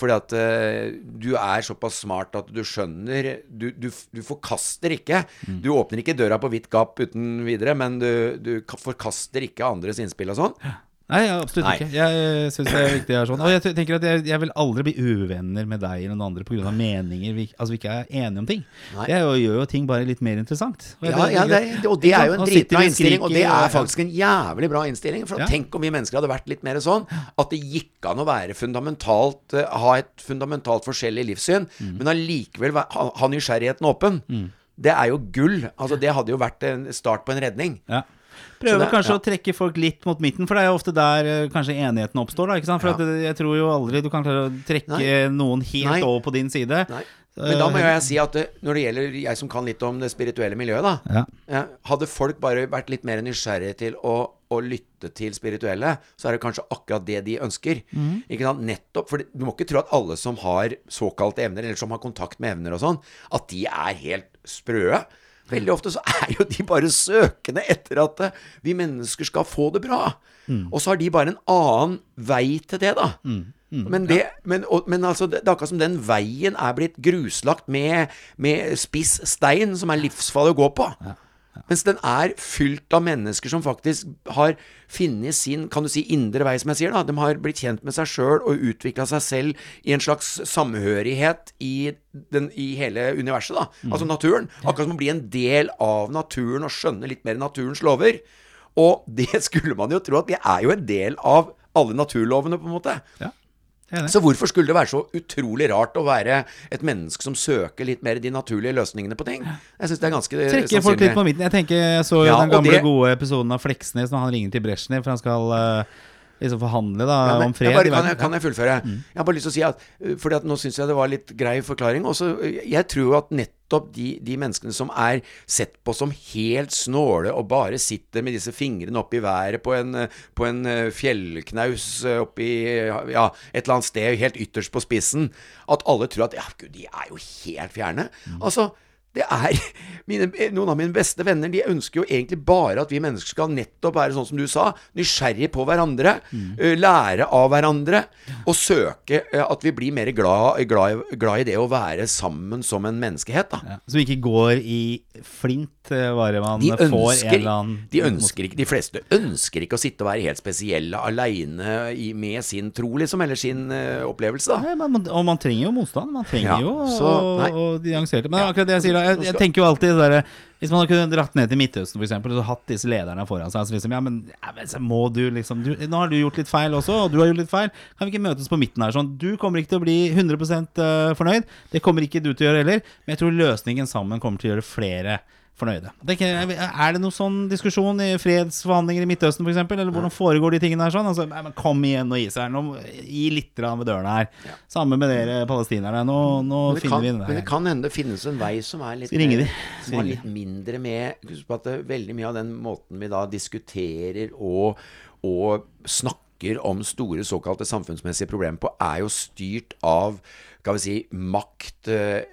Fordi at uh, du er såpass smart at du skjønner Du, du, du forkaster ikke. Du åpner ikke døra på vidt gap uten videre, men du, du forkaster ikke andres innspill og sånn. Nei, ja, absolutt Nei. ikke. Jeg syns det er viktig. å være sånn. Og jeg tenker at jeg, jeg vil aldri bli uvenner med deg eller noen andre pga. meninger vi, altså vi ikke er enige om ting. Nei. Jo, gjør jo ting bare litt mer interessant. Og Ja, ja det, og det er jo en dritbra innstilling, og det er faktisk en jævlig bra innstilling. For Ja. tenk om vi mennesker hadde vært litt mer sånn at det gikk an å være fundamentalt eh, ha et fundamentalt forskjellig livssyn, Mm. men allikevel ha, ha nysgjerrigheten åpen. Det er jo gull. Altså, det hadde jo vært en start på en redning. Ja. Prøve Så det- kanskje ja. å trekke folk litt mot midten, for det er jo ofte der eh, kanskje enigheten oppstår. Da, ikke sant? For Ja. eh, jeg tror jo aldri du kan klare å trekke Nei. noen helt Nei. over på din side. Nei. Men da må jeg si at når det gjelder jeg som kan litt om det spirituelle miljøet, da Ja. Hadde folk bare vært litt mer nysgjerrige til å, å lytte til spirituelle, så er det kanskje akkurat det de ønsker. Ikke sant? Nettopp. For du må ikke tro at alle som har såkalte evner, eller som har kontakt med evner og sånn, at de er helt sprøe. Veldig ofte så er jo de bare søkende etter at eh, vi mennesker skal få det bra. Og så har de bare en annen vei til det, da. Men, det, men, og, men altså, det, er akkurat som den veien er blitt gruslagt med, med spiss stein, som er livsfarlig å gå på. Mens den er fylt av mennesker som faktisk har funnet sin kan du si, indre vei, som jeg sier. da De har blitt kjent med seg sjøl og utvikla seg selv i en slags samhørighet i, den, i hele universet. da Altså naturen. Akkurat som å bli en del av naturen og skjønne litt mer naturens lover. Og det skulle man jo tro at vi er jo en del av alle naturlovene, på en måte. Ja. Så hvorfor skulle det være så utrolig rart å være et menneske som søker litt mer de naturlige løsningene på ting? Jeg syns det er ganske sannsynlig folk litt på midten. Jeg tenker jeg så jo Ja, den gamle, det- gode episoden av Fleksnes når han ringer til Brezjnev, for han skal eh, liksom forhandle da, Ja, men, om fred. jeg bare, kan, jeg, kan jeg fullføre? Jeg har bare lyst til å si at uh, Fordi at nå syns jeg det var litt grei forklaring. Også, jeg tror at nettopp de, de menneskene som er sett på som helt snåle og bare sitter med disse fingrene opp i været på en, på en uh, fjellknaus uh, oppi ja, et eller annet sted helt ytterst på spissen, at alle tror at ja, gud, de er jo helt fjerne. Altså det er mine, Noen av mine beste venner De ønsker jo egentlig bare at vi mennesker skal nettopp være sånn som du sa, nysgjerrige på hverandre, mm. lære av hverandre, og søke at vi blir mer glad, glad, glad i det å være sammen som en menneskehet. da Ja, Så vi ikke går i flint, bare man de får en eller annen de ønsker ikke De fleste ønsker ikke å sitte og være helt spesielle aleine med sin tro, liksom, eller sin opplevelse, da. Nei, men, og man trenger jo motstand. Man trenger Ja, jo så, å, å det. Men akkurat det jeg sier da, jeg, jeg tenker jo alltid der, Hvis man kunnet dratt ned til Midtøsten for eksempel, og hatt disse lederne foran seg, så liksom Ja, men, ja, men så må du liksom du, Nå har du gjort litt feil også, og du har gjort litt feil. Kan vi ikke møtes på midten her sånn? Du kommer ikke til å bli 100% fornøyd. Det kommer ikke du til å gjøre heller. Men jeg tror løsningen sammen kommer til å gjøre flere fornøyde. Det er, ikke, er det noen sånn diskusjon i fredsforhandlinger i Midtøsten f.eks., eller hvordan foregår de tingene her sånn? Altså, nei, men kom igjen og Israel, nå må- gi litt ved dørene her. Samme med dere palestinerne. Nå, nå finner kan, vi den men det kan hende det finnes en vei som er litt, mer- som er litt mindre med Husk på at det, veldig mye av den måten vi da diskuterer og, og snakker om store såkalte samfunnsmessige problemer på, er jo styrt av skal vi si, makt,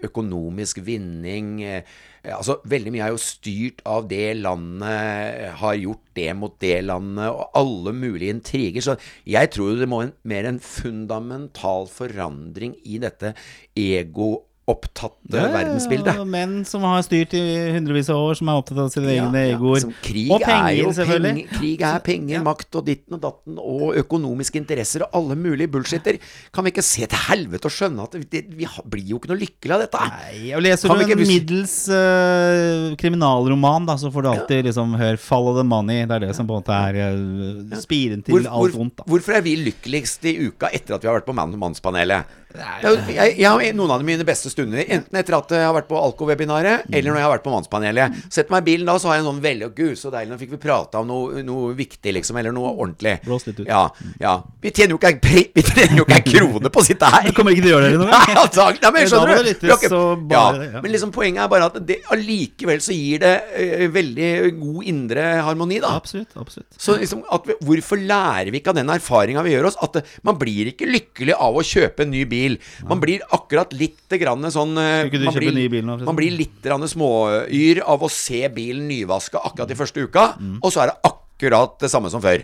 økonomisk vinning eh, altså Veldig mye er jo styrt av det landet har gjort det mot det landet, og alle mulige intriger. Så jeg tror jo det må en, mer en fundamental forandring i dette ego opptatte verdensbildet. og menn som har styrt i hundrevis av år, som er opptatt av sine Ja, egne ja, egoer. krig og er penger, jo selvfølgelig. Penger, krig er penger, makt og ditten og datten og økonomiske interesser og alle mulige bullshitter. Kan vi ikke se til helvete og skjønne at det, vi blir jo ikke noe lykkelig av dette? Nei, og leser du en ikke middels uh, kriminalroman, da, så får du alltid liksom høre 'follow the money'. Det er det som på en måte er uh, spiren til Hvor- alt hvor- vondt. da Hvorfor er vi lykkeligst i uka etter at vi har vært på Mann- Mannspanelet? Jeg, jeg har noen av mine beste stunder enten etter at jeg har vært på Alko-webinaret, eller når jeg har vært på Mannspanelet. Setter meg i bilen da, så har jeg en sånn veldig gud, så deilig, nå fikk vi prata om noe, noe viktig, liksom, eller noe ordentlig. Blås litt ut. Ja, ja. Vi tjener jo ikke ei Vi tjener jo ikke ei krone på å sitte her. Du kommer ikke til å gjøre det noe? Nei, antagelig. Nei, men skjønner du? ikke- bare ja. Men liksom poenget er bare at det allikevel så gir det uh, veldig god indre harmoni, da. Absolutt. absolutt Så liksom, vi, hvorfor lærer vi ikke av den erfaringa vi gjør oss? At uh, man blir ikke lykkelig av å kjøpe en ny bil. Man blir akkurat litt grann sånn eh, man blir, bil nå. Man blir litt småyr av å se bilen nyvaska akkurat i første uka, Mm. og så er det akkurat det samme som før.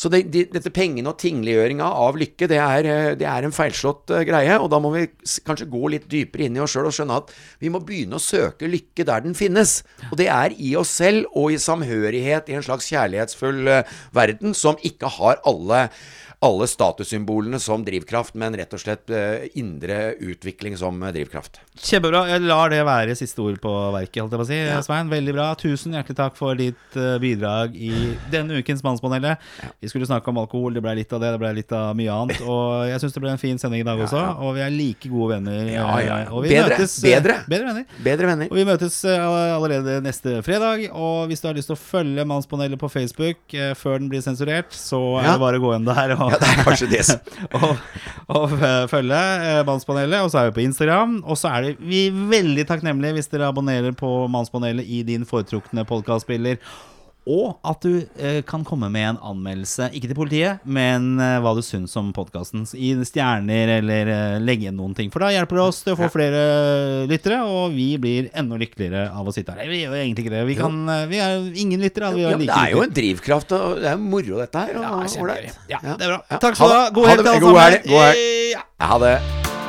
Så det, de, dette pengene og tingliggjøringa av lykke, det er, eh, det er en feilslått eh, greie. Og da må vi kanskje gå litt dypere inn i oss sjøl og skjønne at vi må begynne å søke lykke der den finnes. Og det er i oss selv og i samhørighet i en slags kjærlighetsfull verden som ikke har alle alle statussymbolene som drivkraft, men rett og slett eh, indre utvikling som eh, drivkraft. Kjempebra. Jeg lar det være siste ord på verket, holdt jeg på å si. Svein, veldig bra. Tusen hjertelig takk for ditt eh, bidrag i denne ukens Mannspanelet. Vi skulle snakke om alkohol, det ble litt av det, det ble litt av mye annet. Og jeg syns det ble en fin sending i dag også, og vi er like gode venner. Ja, ja, ja. Og vi Bedre, møtes, bedre. bedre venner. Bedre venner. Og vi møtes allerede neste fredag. Og hvis du har lyst til å følge Mannspanelet på Facebook før den blir sensurert, så er det bare å gå inn der og Ja, det er kanskje det og, og eh, følge eh, Mannspanelet. Og så er vi på Instagram. Og så er det, vi veldig takknemlige hvis dere abonnerer på Mannspanelet i din foretrukne podkastspiller. Og at du eh, kan komme med en anmeldelse, ikke til politiet, men eh, hva du syns om podkasten. Gi stjerner, eller eh, legge igjen noen ting. For da hjelper det oss til å få flere lyttere, og vi blir enda lykkeligere av å sitte her. Vi gjør egentlig ikke det. Vi, kan, eh, vi er ingen lyttere. Vi er like Det er jo en drivkraft, og det er jo moro dette her. Og, Ja. Ja, det er bra. Takk skal du ha. God helg til alle sammen. god helg. Ha det.